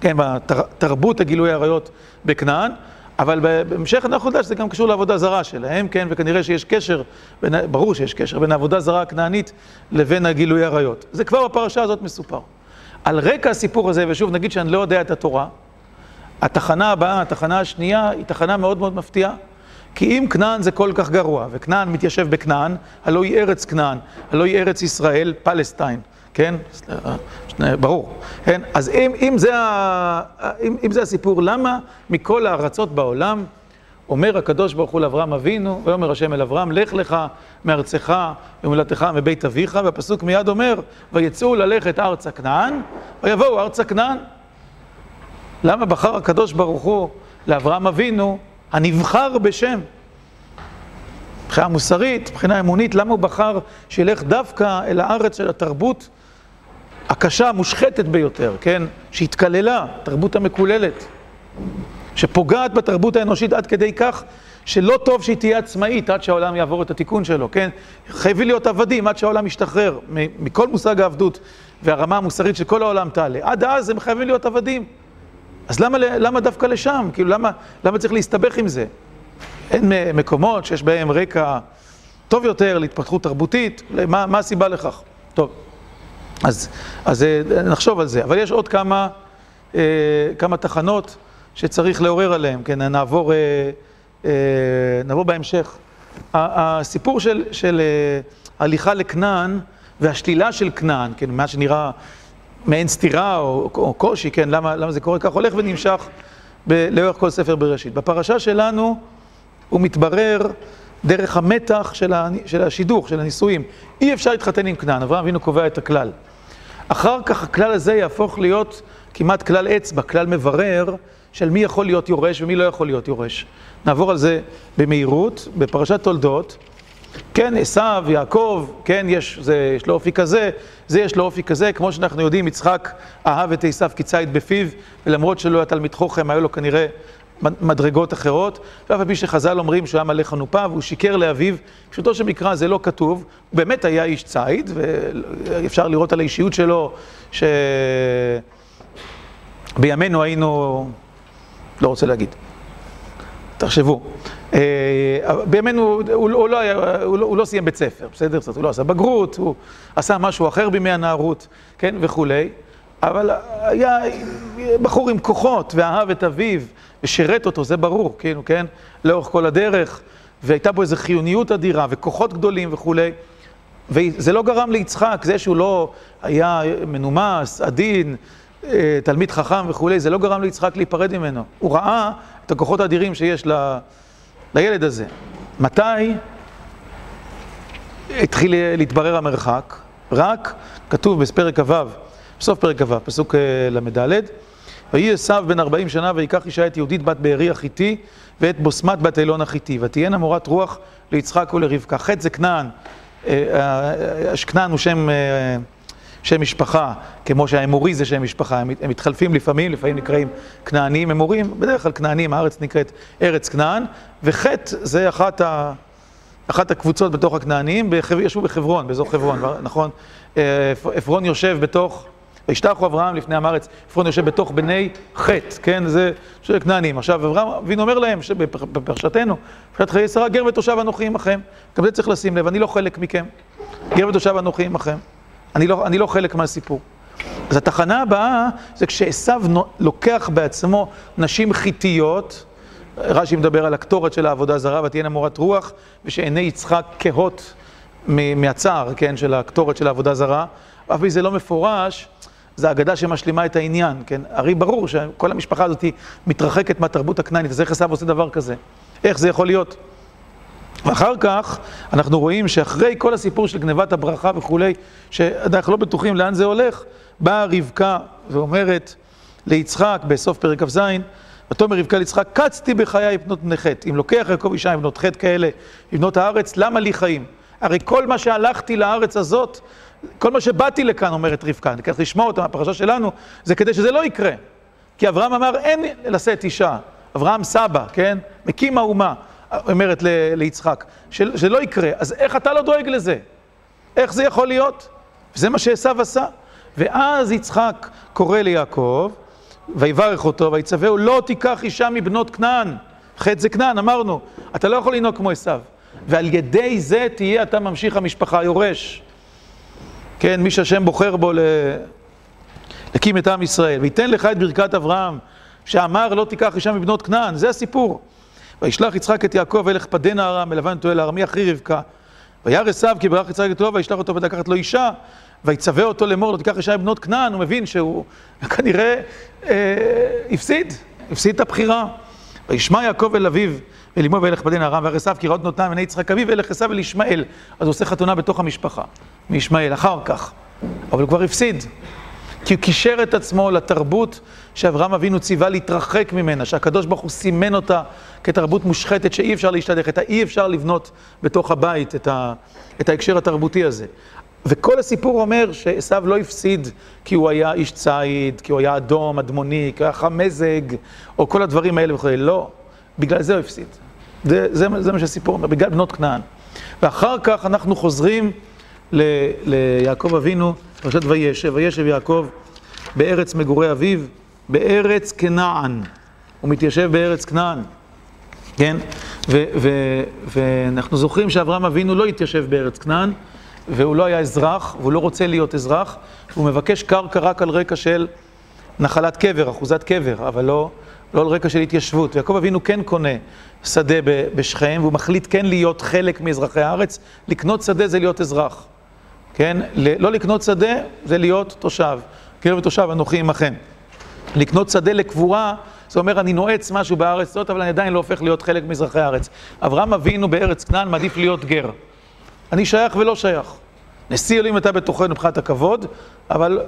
כן, בתרבות הגילוי עריות בכנען, אבל בהמשך אנחנו נדע שזה גם קשור לעבודה זרה שלהם, כן, וכנראה שיש קשר, בין, ברור שיש קשר בין העבודה זרה הכנענית לבין הגילוי עריות. זה כבר בפרשה הזאת מסופר. על רקע הסיפור הזה, ושוב נגיד שאני לא יודע את התורה, התחנה הבאה, התחנה השנייה, היא תחנה מאוד מאוד מפתיעה. כי אם כנען זה כל כך גרוע, וכנען מתיישב בכנען, הלא היא ארץ כנען, הלא היא ארץ ישראל, פלסטיין, כן? ברור, כן? אז אם, אם, זה ה, אם, אם זה הסיפור, למה מכל הארצות בעולם אומר הקדוש ברוך הוא לאברהם אבינו, ויאמר השם אל אברהם, לך לך מארצך ומולדתך מבית אביך, והפסוק מיד אומר, ויצאו ללכת ארצה כנען, ויבואו ארצה כנען. למה בחר הקדוש ברוך הוא לאברהם אבינו, הנבחר בשם? מבחינה מוסרית, מבחינה אמונית, למה הוא בחר שילך דווקא אל הארץ של התרבות הקשה, המושחתת ביותר, כן? שהתקללה, תרבות המקוללת, שפוגעת בתרבות האנושית עד כדי כך שלא טוב שהיא תהיה עצמאית עד שהעולם יעבור את התיקון שלו, כן? חייבים להיות עבדים עד שהעולם ישתחרר מכל מושג העבדות והרמה המוסרית של כל העולם תעלה. עד אז הם חייבים להיות עבדים. אז למה, למה דווקא לשם? כאילו, למה, למה צריך להסתבך עם זה? אין מקומות שיש בהם רקע טוב יותר להתפתחות תרבותית, מה, מה הסיבה לכך? טוב. אז, אז אה, נחשוב על זה, אבל יש עוד כמה, אה, כמה תחנות שצריך לעורר עליהן, כן, נעבור, אה, נעבור בהמשך. הסיפור של, של הליכה לכנען והשלילה של כנען, כן, מה שנראה מעין סתירה או, או קושי, כן, למה, למה זה קורה כך, הולך ונמשך ב, לאורך כל ספר בראשית. בפרשה שלנו הוא מתברר דרך המתח של, של השידוך, של הנישואים. אי אפשר להתחתן עם כנען, אברהם אבינו קובע את הכלל. אחר כך הכלל הזה יהפוך להיות כמעט כלל אצבע, כלל מברר של מי יכול להיות יורש ומי לא יכול להיות יורש. נעבור על זה במהירות, בפרשת תולדות. כן, עשו, יעקב, כן, יש, זה, יש לו אופי כזה, זה יש לו אופי כזה, כמו שאנחנו יודעים, יצחק אהב את עשו כציד בפיו, ולמרות שלא היה תלמיד חוכם, היו לו כנראה מדרגות אחרות, ואף על פי שחז"ל אומרים שהוא היה מלא חנופה והוא שיקר לאביו, פשוטו של מקרא זה לא כתוב, הוא באמת היה איש ציד, ואפשר לראות על האישיות שלו שבימינו היינו, לא רוצה להגיד, תחשבו, אה, בימינו הוא, הוא, לא, היה, הוא, לא, הוא לא סיים בית ספר, בסדר? הוא לא עשה בגרות, הוא עשה משהו אחר בימי הנערות, כן, וכולי, אבל היה בחור עם כוחות ואהב את אביו. ושירת אותו, זה ברור, כאילו, כן? לאורך כל הדרך, והייתה בו איזו חיוניות אדירה, וכוחות גדולים וכולי. וזה לא גרם ליצחק, זה שהוא לא היה מנומס, עדין, אה, תלמיד חכם וכולי, זה לא גרם ליצחק להיפרד ממנו. הוא ראה את הכוחות האדירים שיש ל... לילד הזה. מתי התחיל להתברר המרחק? רק, כתוב בפרק כ"ו, בסוף פרק כ"ו, פסוק אה, ל"ד, ויהי עשיו בן ארבעים שנה ויקח אישה את יהודית בת בארי החיתי ואת בוסמת בת אילון החיתי ותהיינה מורת רוח ליצחק ולרבקה. חטא זה כנען, אה, אה, כנען הוא שם, אה, שם משפחה, כמו שהאמורי זה שם משפחה, הם, הם מתחלפים לפעמים, לפעמים נקראים כנעניים אמורים, בדרך כלל כנענים, הארץ נקראת ארץ כנען, וחטא זה אחת, ה, אחת הקבוצות בתוך הכנעניים, ישבו בחברון, באזור חברון, נכון? עפרון יושב בתוך, וישתחו אברהם לפני עם הארץ, עפרון יושב בתוך בני חטא, כן? זה של כנענים. עכשיו, אברהם אבינו אומר להם, בפרשתנו, פרשת חיי שרה, גר ותושב אנוכי עמכם. גם זה צריך לשים לב, אני לא חלק מכם. גר ותושב אנוכי עמכם. אני לא, אני לא חלק מהסיפור. אז התחנה הבאה זה כשעשו לוקח בעצמו נשים חיתיות, רש"י מדבר על הקטורת של העבודה זרה, ותהיינה מורת רוח, ושעיני יצחק כהות מהצער, כן, של הקטורת של העבודה זרה, אף אם זה לא מפורש, זה אגדה שמשלימה את העניין, כן? הרי ברור שכל המשפחה הזאת מתרחקת מהתרבות הכנענית, אז איך עשו עושה דבר כזה? איך זה יכול להיות? ואחר כך אנחנו רואים שאחרי כל הסיפור של גנבת הברכה וכולי, שאנחנו לא בטוחים לאן זה הולך, באה רבקה ואומרת ליצחק בסוף פרק כ"ז, ותאמר רבקה ליצחק, קצתי בחיי בנות בני חטא. אם לוקח יעקב אישה עם בנות חטא כאלה, עם בנות הארץ, למה לי חיים? הרי כל מה שהלכתי לארץ הזאת, כל מה שבאתי לכאן, אומרת רבקה, אני צריך לשמוע אותה מהפרשה שלנו, זה כדי שזה לא יקרה. כי אברהם אמר, אין לשאת אישה. אברהם סבא, כן? מקים האומה. אומרת ליצחק, שזה לא יקרה, אז איך אתה לא דואג לזה? איך זה יכול להיות? וזה מה שעשו עשה. ואז יצחק קורא ליעקב, ויברך אותו, ויצווהו, לא תיקח אישה מבנות כנען. חטא זה כנען, אמרנו, אתה לא יכול לנהוג כמו עשו. ועל ידי זה תהיה אתה ממשיך המשפחה, יורש. כן, מי שהשם בוחר בו להקים את עם ישראל. וייתן לך את ברכת אברהם, שאמר לא תיקח אישה מבנות כנען, זה הסיפור. וישלח יצחק את יעקב וילך פדנה ארם, מלבן תואל ארמי אחרי רבקה. וירא עשיו כי ברך יצחק את טוב, וישלח אותו ולקחת לו אישה, ויצווה אותו לאמור, לא תיקח אישה מבנות כנען, הוא מבין שהוא (laughs) כנראה אה, הפסיד, הפסיד את הבחירה. וישמע יעקב אל אביו, אל אמו וילך פדנה ארם, וירא עשיו כי ראות נותן בני יצחק אביו, וילך עשיו אל ישמעאל. אז הוא עושה חתונה בתוך המשפחה, מישמעאל, אחר כך. אבל הוא כבר הפסיד. כי הוא קישר את עצמו לתרבות שאברהם אבינו ציווה להתרחק ממנה, שהקדוש ברוך הוא סימן אותה כתרבות מושחתת שאי אפשר להשתדך, את האי אפשר לבנות בתוך הבית את, ה, את ההקשר התרבותי הזה. וכל הסיפור אומר שעשו לא הפסיד כי הוא היה איש ציד, כי הוא היה אדום, אדמוני, כי הוא היה חמזג, או כל הדברים האלה וכו', לא, בגלל זה הוא הפסיד. זה, זה, זה מה שהסיפור אומר, בגלל בנות כנען. ואחר כך אנחנו חוזרים ל, ליעקב אבינו, פרשת וישב, וישב יעקב בארץ מגורי אביו, בארץ כנען. הוא מתיישב בארץ כנען, כן? ואנחנו זוכרים שאברהם אבינו לא התיישב בארץ כנען, והוא לא היה אזרח, והוא לא רוצה להיות אזרח, הוא מבקש קרקע רק על רקע של נחלת קבר, אחוזת קבר, אבל לא, לא על רקע של התיישבות. ויעקב אבינו כן קונה שדה בשכם, והוא מחליט כן להיות חלק מאזרחי הארץ. לקנות שדה זה להיות אזרח. כן? לא לקנות שדה זה להיות תושב. קרב תושב אנוכי עמכם. לקנות שדה לקבורה, זה אומר אני נועץ משהו בארץ הזאת, אבל אני עדיין לא הופך להיות חלק מאזרחי הארץ. אברהם אבינו בארץ כנען מעדיף להיות גר. אני שייך ולא שייך. נשיא אלוהים אתה בתוכנו מבחינת הכבוד, אבל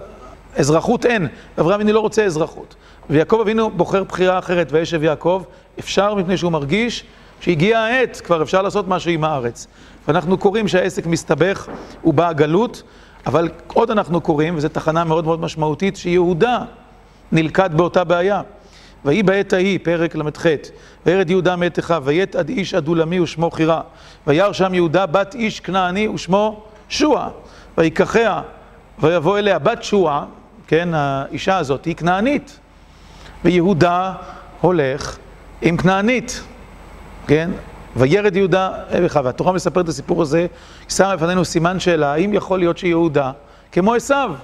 אזרחות אין. אברהם אבינו לא רוצה אזרחות. ויעקב אבינו בוחר בחירה אחרת, וישב יעקב, אפשר מפני שהוא מרגיש שהגיעה העת, כבר אפשר לעשות משהו עם הארץ. ואנחנו קוראים שהעסק מסתבך, בא הגלות, אבל עוד אנחנו קוראים, וזו תחנה מאוד מאוד משמעותית, שיהודה נלכד באותה בעיה. ויהי בעת ההיא, פרק ל"ח, וירד יהודה מאת אחיו, ויית עד איש עדולמי ושמו חירה. וירא שם יהודה בת איש כנעני ושמו שועה. ויקחיה, ויבוא אליה בת שועה, כן, האישה הזאת היא כנענית. ויהודה הולך עם כנענית, כן? וירד יהודה אביך, והתורה מספרת את הסיפור הזה, שמה בפנינו סימן שאלה, האם יכול להיות שיהודה, כמו עשיו,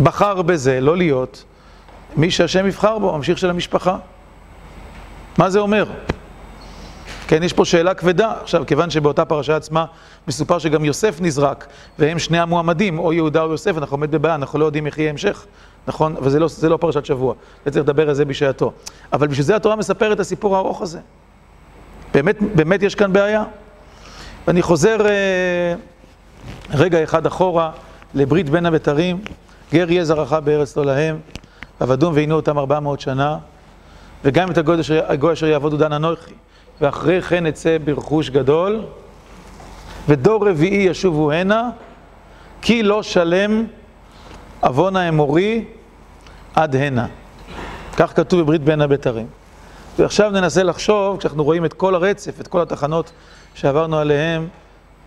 בחר בזה לא להיות מי שהשם יבחר בו, הממשיך של המשפחה. מה זה אומר? כן, יש פה שאלה כבדה. עכשיו, כיוון שבאותה פרשה עצמה מסופר שגם יוסף נזרק, והם שני המועמדים, או יהודה או יוסף, אנחנו עומד בבעיה, אנחנו לא יודעים איך יהיה המשך, נכון? וזה לא, לא פרשת שבוע, צריך לדבר על זה בשעתו. אבל בשביל זה התורה מספרת את הסיפור הארוך הזה. באמת, באמת יש כאן בעיה. ואני חוזר אה, רגע אחד אחורה לברית בין הבתרים, גר יהיה זרעך בארץ לא להם, עבדום ועינו אותם ארבע מאות שנה, וגם את הגוי אשר יעבודו דן אנוכי, ואחרי כן אצא ברכוש גדול, ודור רביעי ישובו הנה, כי לא שלם עוון האמורי עד הנה. כך כתוב בברית בין הבתרים. ועכשיו ננסה לחשוב, כשאנחנו רואים את כל הרצף, את כל התחנות שעברנו עליהן,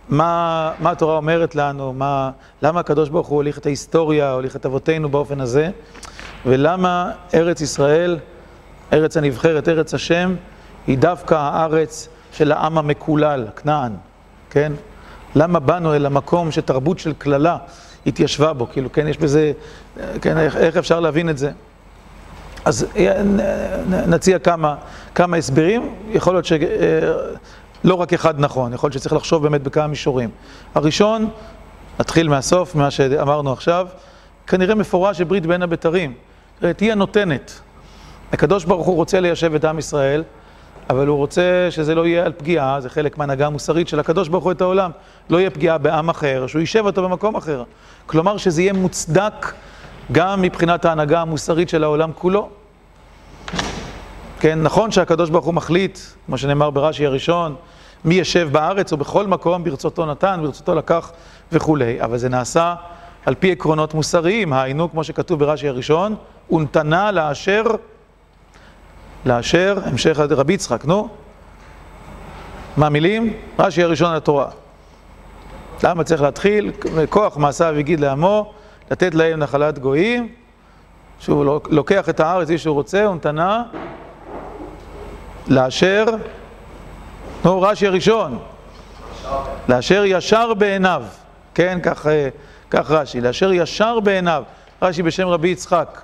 מה, מה התורה אומרת לנו, מה, למה הקדוש ברוך הוא הוליך את ההיסטוריה, הוליך את אבותינו באופן הזה, ולמה ארץ ישראל, ארץ הנבחרת, ארץ השם, היא דווקא הארץ של העם המקולל, כנען, כן? למה באנו אל המקום שתרבות של קללה התיישבה בו, כאילו, כן, יש בזה, כן, איך, איך אפשר להבין את זה? אז אה, נציע כמה, כמה הסברים, יכול להיות שלא רק אחד נכון, יכול להיות שצריך לחשוב באמת בכמה מישורים. הראשון, נתחיל מהסוף, ממה שאמרנו עכשיו, כנראה מפורש שברית בין הבתרים, תהיה נותנת. הקדוש ברוך הוא רוצה ליישב את עם ישראל, אבל הוא רוצה שזה לא יהיה על פגיעה, זה חלק מהנהגה המוסרית של הקדוש ברוך הוא את העולם, לא יהיה פגיעה בעם אחר, שהוא יישב אותו במקום אחר. כלומר שזה יהיה מוצדק גם מבחינת ההנהגה המוסרית של העולם כולו. כן, נכון שהקדוש ברוך הוא מחליט, כמו שנאמר ברש"י הראשון, מי ישב בארץ או בכל מקום, ברצותו נתן, ברצותו לקח וכולי, אבל זה נעשה על פי עקרונות מוסריים, היינו, כמו שכתוב ברש"י הראשון, ונתנה לאשר, לאשר, המשך רבי יצחק, נו, מה מילים? רש"י הראשון לתורה. למה צריך להתחיל? כוח מעשיו הגיד לעמו, לתת להם נחלת גויים, שהוא לוקח את הארץ, איש שהוא רוצה, ונתנה לאשר, נו, רש"י הראשון, לאשר ישר בעיניו, כן, כך, אה, כך רש"י, לאשר ישר בעיניו, רש"י בשם רבי יצחק.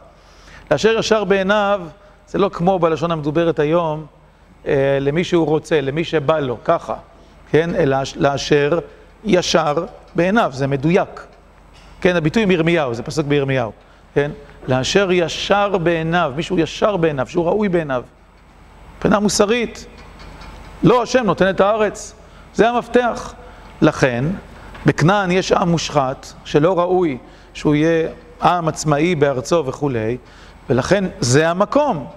לאשר ישר בעיניו, זה לא כמו בלשון המדוברת היום, אה, למי שהוא רוצה, למי שבא לו, ככה, כן, אלא לאשר ישר בעיניו, זה מדויק. כן, הביטוי מירמיהו, זה פסוק בירמיהו, כן? לאשר ישר בעיניו, מישהו ישר בעיניו, שהוא ראוי בעיניו. מבחינה מוסרית, לא השם נותן את הארץ, זה המפתח. לכן, בכנען יש עם מושחת, שלא ראוי שהוא יהיה עם עצמאי בארצו וכולי, ולכן זה המקום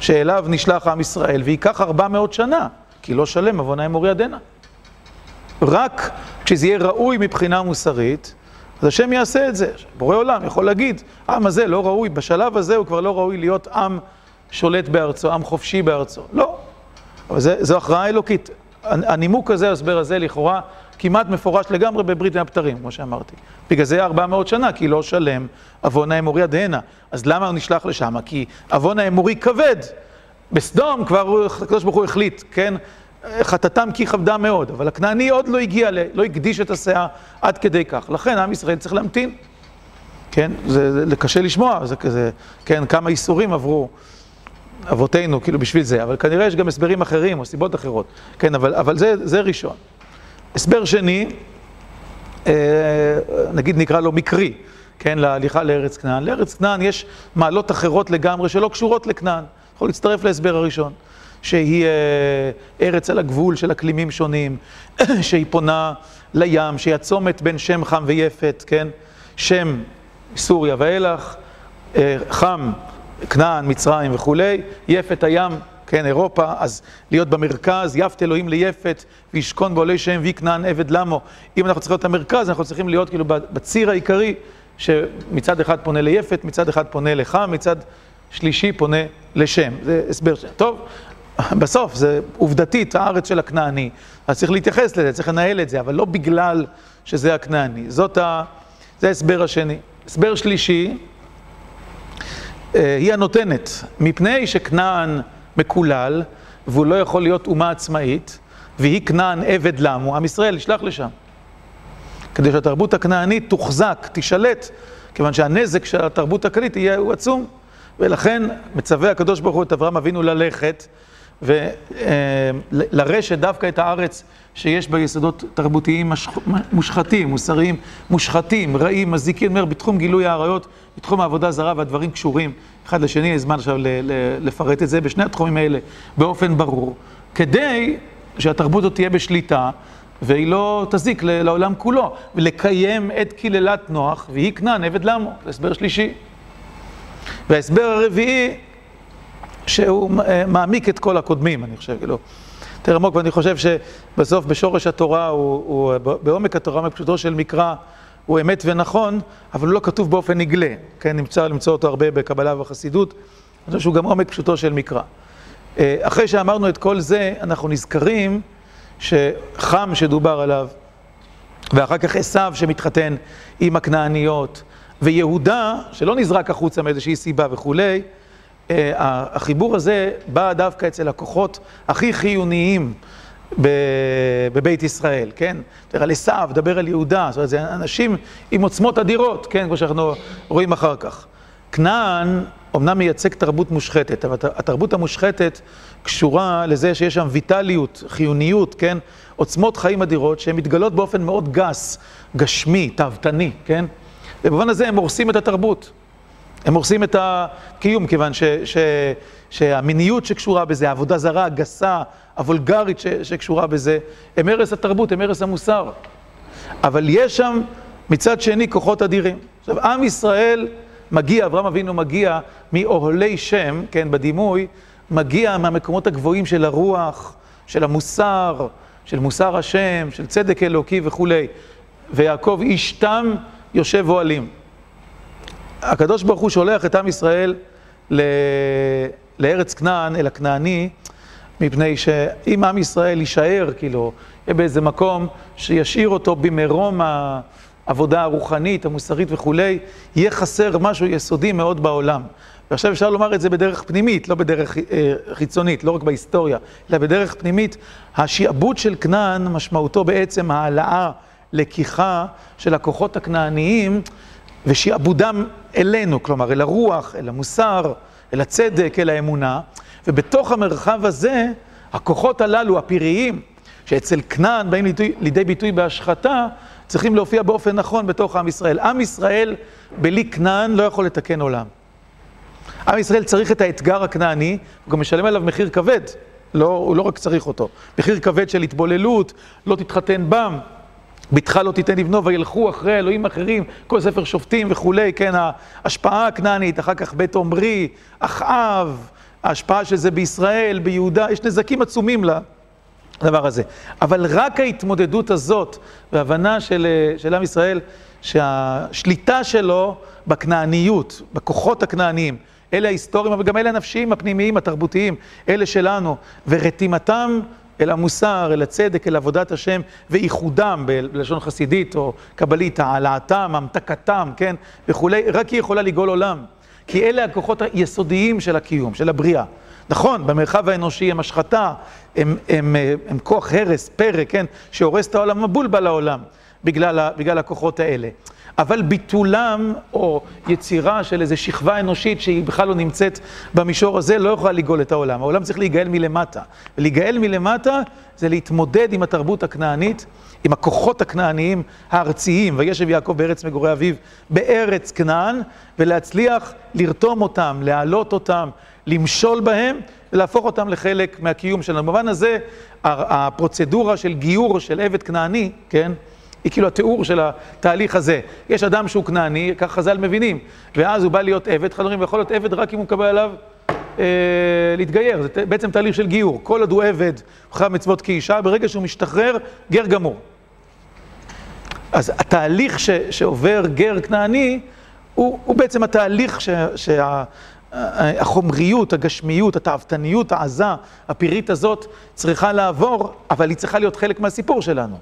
שאליו נשלח עם ישראל, וייקח ארבע מאות שנה, כי לא שלם עוונה אמור ידנה. רק כשזה יהיה ראוי מבחינה מוסרית, אז השם יעשה את זה. בורא עולם יכול להגיד, העם הזה לא ראוי, בשלב הזה הוא כבר לא ראוי להיות עם שולט בארצו, עם חופשי בארצו. לא. אבל זה, זו הכרעה אלוקית. הנימוק הזה, ההסבר הזה, לכאורה, כמעט מפורש לגמרי בברית מהפטרים, כמו שאמרתי. בגלל זה 400 שנה, כי לא שלם עוון האמורי עד הנה. אז למה הוא נשלח לשם? כי עוון האמורי כבד. בסדום כבר הקדוש ברוך הוא החליט, כן? חטאתם כי כבדה מאוד, אבל הכנעני עוד לא הגיע, לא הקדיש את הסאה עד כדי כך. לכן עם ישראל צריך להמתין. כן, זה, זה קשה לשמוע, זה כזה, כן, כמה איסורים עברו אבותינו, כאילו בשביל זה, אבל כנראה יש גם הסברים אחרים או סיבות אחרות. כן, אבל, אבל זה, זה ראשון. הסבר שני, אה, נגיד נקרא לו מקרי, כן, להליכה לארץ כנען. לארץ כנען יש מעלות אחרות לגמרי שלא קשורות לכנען. יכול להצטרף להסבר הראשון. שהיא אה, ארץ על הגבול של אקלימים שונים, (coughs) שהיא פונה לים, שהיא הצומת בין שם חם ויפת, כן? שם סוריה ואילך, אה, חם, כנען, מצרים וכולי, יפת הים, כן, אירופה, אז להיות במרכז, יפת אלוהים ליפת, וישכון בעולי שם וכנען עבד למו. אם אנחנו צריכים להיות המרכז, אנחנו צריכים להיות כאילו בציר העיקרי, שמצד אחד פונה ליפת, מצד אחד פונה לחם, מצד שלישי פונה לשם. זה הסבר שלנו. טוב, (laughs) בסוף, זה עובדתית הארץ של הכנעני, אז צריך להתייחס לזה, צריך לנהל את זה, אבל לא בגלל שזה הכנעני. זאת ה... זה ההסבר השני. הסבר שלישי, היא הנותנת, מפני שכנען מקולל, והוא לא יכול להיות אומה עצמאית, והיא כנען עבד למו, עם ישראל ישלח לשם. כדי שהתרבות הכנענית תוחזק, תישלט, כיוון שהנזק של התרבות הכללית יהיה הוא עצום. ולכן מצווה הקדוש ברוך הוא את אברהם אבינו ללכת ולרשת דווקא את הארץ שיש בה יסודות תרבותיים מושחתים, מוסריים מושחתים, רעים, מזיקים, אומר, בתחום גילוי העריות, בתחום העבודה זרה והדברים קשורים אחד לשני, יש זמן עכשיו לפרט את זה, בשני התחומים האלה באופן ברור, כדי שהתרבות הזאת תהיה בשליטה והיא לא תזיק לעולם כולו, ולקיים את קללת נוח, והיא כנען עבד למו, זה הסבר שלישי. וההסבר הרביעי שהוא אה, מעמיק את כל הקודמים, אני חושב, כאילו, יותר עמוק, ואני חושב שבסוף בשורש התורה, הוא, הוא בעומק התורה, מפשוטו של מקרא, הוא אמת ונכון, אבל הוא לא כתוב באופן נגלה. כן, נמצא למצוא אותו הרבה בקבלה ובחסידות. אני חושב שהוא גם עומק פשוטו של מקרא. אחרי שאמרנו את כל זה, אנחנו נזכרים שחם שדובר עליו, ואחר כך עשיו שמתחתן עם הכנעניות, ויהודה, שלא נזרק החוצה מאיזושהי סיבה וכולי, החיבור הזה בא דווקא אצל הכוחות הכי חיוניים בבית ישראל, כן? דבר על עשיו, דבר על יהודה, זאת אומרת, זה אנשים עם עוצמות אדירות, כן? כמו שאנחנו רואים אחר כך. כנען אמנם מייצג תרבות מושחתת, אבל התרבות המושחתת קשורה לזה שיש שם ויטליות, חיוניות, כן? עוצמות חיים אדירות שהן מתגלות באופן מאוד גס, גשמי, תאוותני, כן? ובמובן הזה הם הורסים את התרבות. הם הורסים את הקיום, כיוון ש, ש, שהמיניות שקשורה בזה, העבודה זרה, הגסה, הוולגרית ש, שקשורה בזה, הם הרס התרבות, הם הרס המוסר. אבל יש שם מצד שני כוחות אדירים. עכשיו, עם ישראל מגיע, אברהם אבינו מגיע מאוהלי שם, כן, בדימוי, מגיע מהמקומות הגבוהים של הרוח, של המוסר, של מוסר השם, של צדק אלוקי וכולי. ויעקב איש תם יושב אוהלים. הקדוש ברוך הוא שולח את עם ישראל ל... לארץ כנען, אל הכנעני, מפני שאם עם ישראל יישאר, כאילו, באיזה מקום שישאיר אותו במרום העבודה הרוחנית, המוסרית וכולי, יהיה חסר משהו יסודי מאוד בעולם. ועכשיו אפשר לומר את זה בדרך פנימית, לא בדרך אה, חיצונית, לא רק בהיסטוריה, אלא בדרך פנימית. השעבוד של כנען משמעותו בעצם העלאה, לקיחה של הכוחות הכנעניים ושעבודם אלינו, כלומר אל הרוח, אל המוסר, אל הצדק, אל האמונה. ובתוך המרחב הזה, הכוחות הללו, הפיריים, שאצל כנען באים לידי, לידי ביטוי בהשחתה, צריכים להופיע באופן נכון בתוך עם ישראל. עם ישראל בלי כנען לא יכול לתקן עולם. עם ישראל צריך את האתגר הכנעני, הוא גם משלם עליו מחיר כבד, לא, הוא לא רק צריך אותו. מחיר כבד של התבוללות, לא תתחתן בם, בתך לא תיתן לבנו וילכו אחרי אלוהים אחרים, כל ספר שופטים וכולי, כן, ההשפעה הכנענית, אחר כך בית עומרי, אחאב, ההשפעה של זה בישראל, ביהודה, יש נזקים עצומים לדבר הזה. אבל רק ההתמודדות הזאת, והבנה של, של עם ישראל, שהשליטה שלו בכנעניות, בכוחות הכנעניים, אלה ההיסטוריים, אבל גם אלה הנפשיים, הפנימיים, התרבותיים, אלה שלנו, ורתימתם אל המוסר, אל הצדק, אל עבודת השם, וייחודם, בלשון חסידית או קבלית, העלאתם, המתקתם, כן, וכולי, רק היא יכולה לגאול עולם. כי אלה הכוחות היסודיים של הקיום, של הבריאה. נכון, במרחב האנושי הם השחתה, הם, הם, הם, הם כוח הרס, פרא, כן, שהורס את העולם, מבולבל העולם, בגלל, בגלל הכוחות האלה. אבל ביטולם, או יצירה של איזו שכבה אנושית שהיא בכלל לא נמצאת במישור הזה, לא יכולה לגאול את העולם. העולם צריך להיגאל מלמטה. ולהיגאל מלמטה זה להתמודד עם התרבות הכנענית, עם הכוחות הכנעניים הארציים, וישב יעקב בארץ מגורי אביו, בארץ כנען, ולהצליח לרתום אותם, להעלות אותם, למשול בהם, ולהפוך אותם לחלק מהקיום שלנו. במובן הזה, הפרוצדורה של גיור של עבד כנעני, כן? היא כאילו התיאור של התהליך הזה. יש אדם שהוא כנעני, כך חז"ל מבינים, ואז הוא בא להיות עבד, חברים, ויכול להיות עבד רק אם הוא מקבל עליו אה, להתגייר. זה בעצם תהליך של גיור. כל עוד הוא עבד, הוא חייב מצוות כאישה, ברגע שהוא משתחרר, גר גמור. אז התהליך ש, שעובר גר כנעני, הוא, הוא בעצם התהליך ש, שה... החומריות, הגשמיות, התאוותניות העזה, הפירית הזאת, צריכה לעבור, אבל היא צריכה להיות חלק מהסיפור שלנו.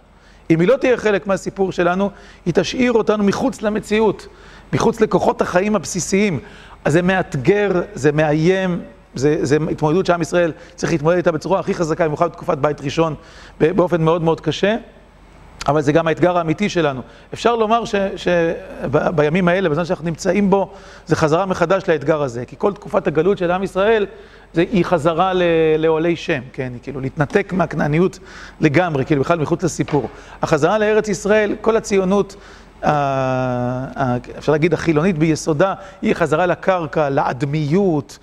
אם היא לא תהיה חלק מהסיפור שלנו, היא תשאיר אותנו מחוץ למציאות, מחוץ לכוחות החיים הבסיסיים. אז זה מאתגר, זה מאיים, זה, התמודדות שעם ישראל צריך להתמודד איתה בצורה הכי חזקה, במיוחד בתקופת בית ראשון, באופן מאוד מאוד קשה. אבל זה גם האתגר האמיתי שלנו. אפשר לומר שבימים האלה, בזמן שאנחנו נמצאים בו, זה חזרה מחדש לאתגר הזה. כי כל תקופת הגלות של עם ישראל, זה, היא חזרה לעולי שם, כן? היא כאילו להתנתק מהכנעניות לגמרי, כאילו בכלל מחוץ לסיפור. החזרה לארץ ישראל, כל הציונות, אפשר להגיד החילונית ביסודה, היא חזרה לקרקע, לאדמיות.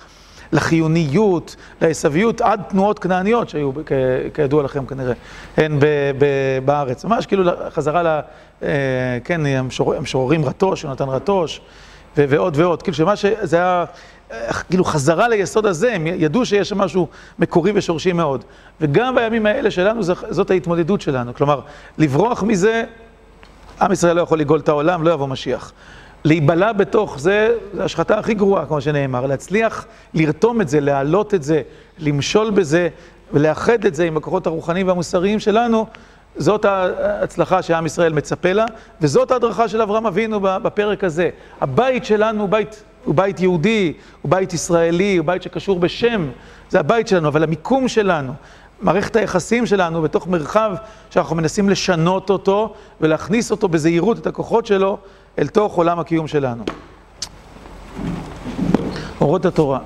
לחיוניות, לעשוויות, עד תנועות כנעניות שהיו, כידוע לכם כנראה, הן בארץ. ממש כאילו חזרה ל... אה, כן, המשוררים רטוש, יונתן רטוש, ועוד ועוד. כאילו שמה שזה היה, כאילו חזרה ליסוד הזה, הם ידעו שיש שם משהו מקורי ושורשי מאוד. וגם בימים האלה שלנו, זאת ההתמודדות שלנו. כלומר, לברוח מזה עם ישראל לא יכול לגאול את העולם, לא יבוא משיח. להיבלע בתוך זה, זה השחתה הכי גרועה, כמו שנאמר. להצליח לרתום את זה, להעלות את זה, למשול בזה, ולאחד את זה עם הכוחות הרוחניים והמוסריים שלנו, זאת ההצלחה שעם ישראל מצפה לה, וזאת ההדרכה של אברהם אבינו בפרק הזה. הבית שלנו הוא בית, הוא בית יהודי, הוא בית ישראלי, הוא בית שקשור בשם, זה הבית שלנו, אבל המיקום שלנו, מערכת היחסים שלנו בתוך מרחב שאנחנו מנסים לשנות אותו ולהכניס אותו בזהירות, את הכוחות שלו, אל תוך עולם הקיום שלנו. אורות התורה.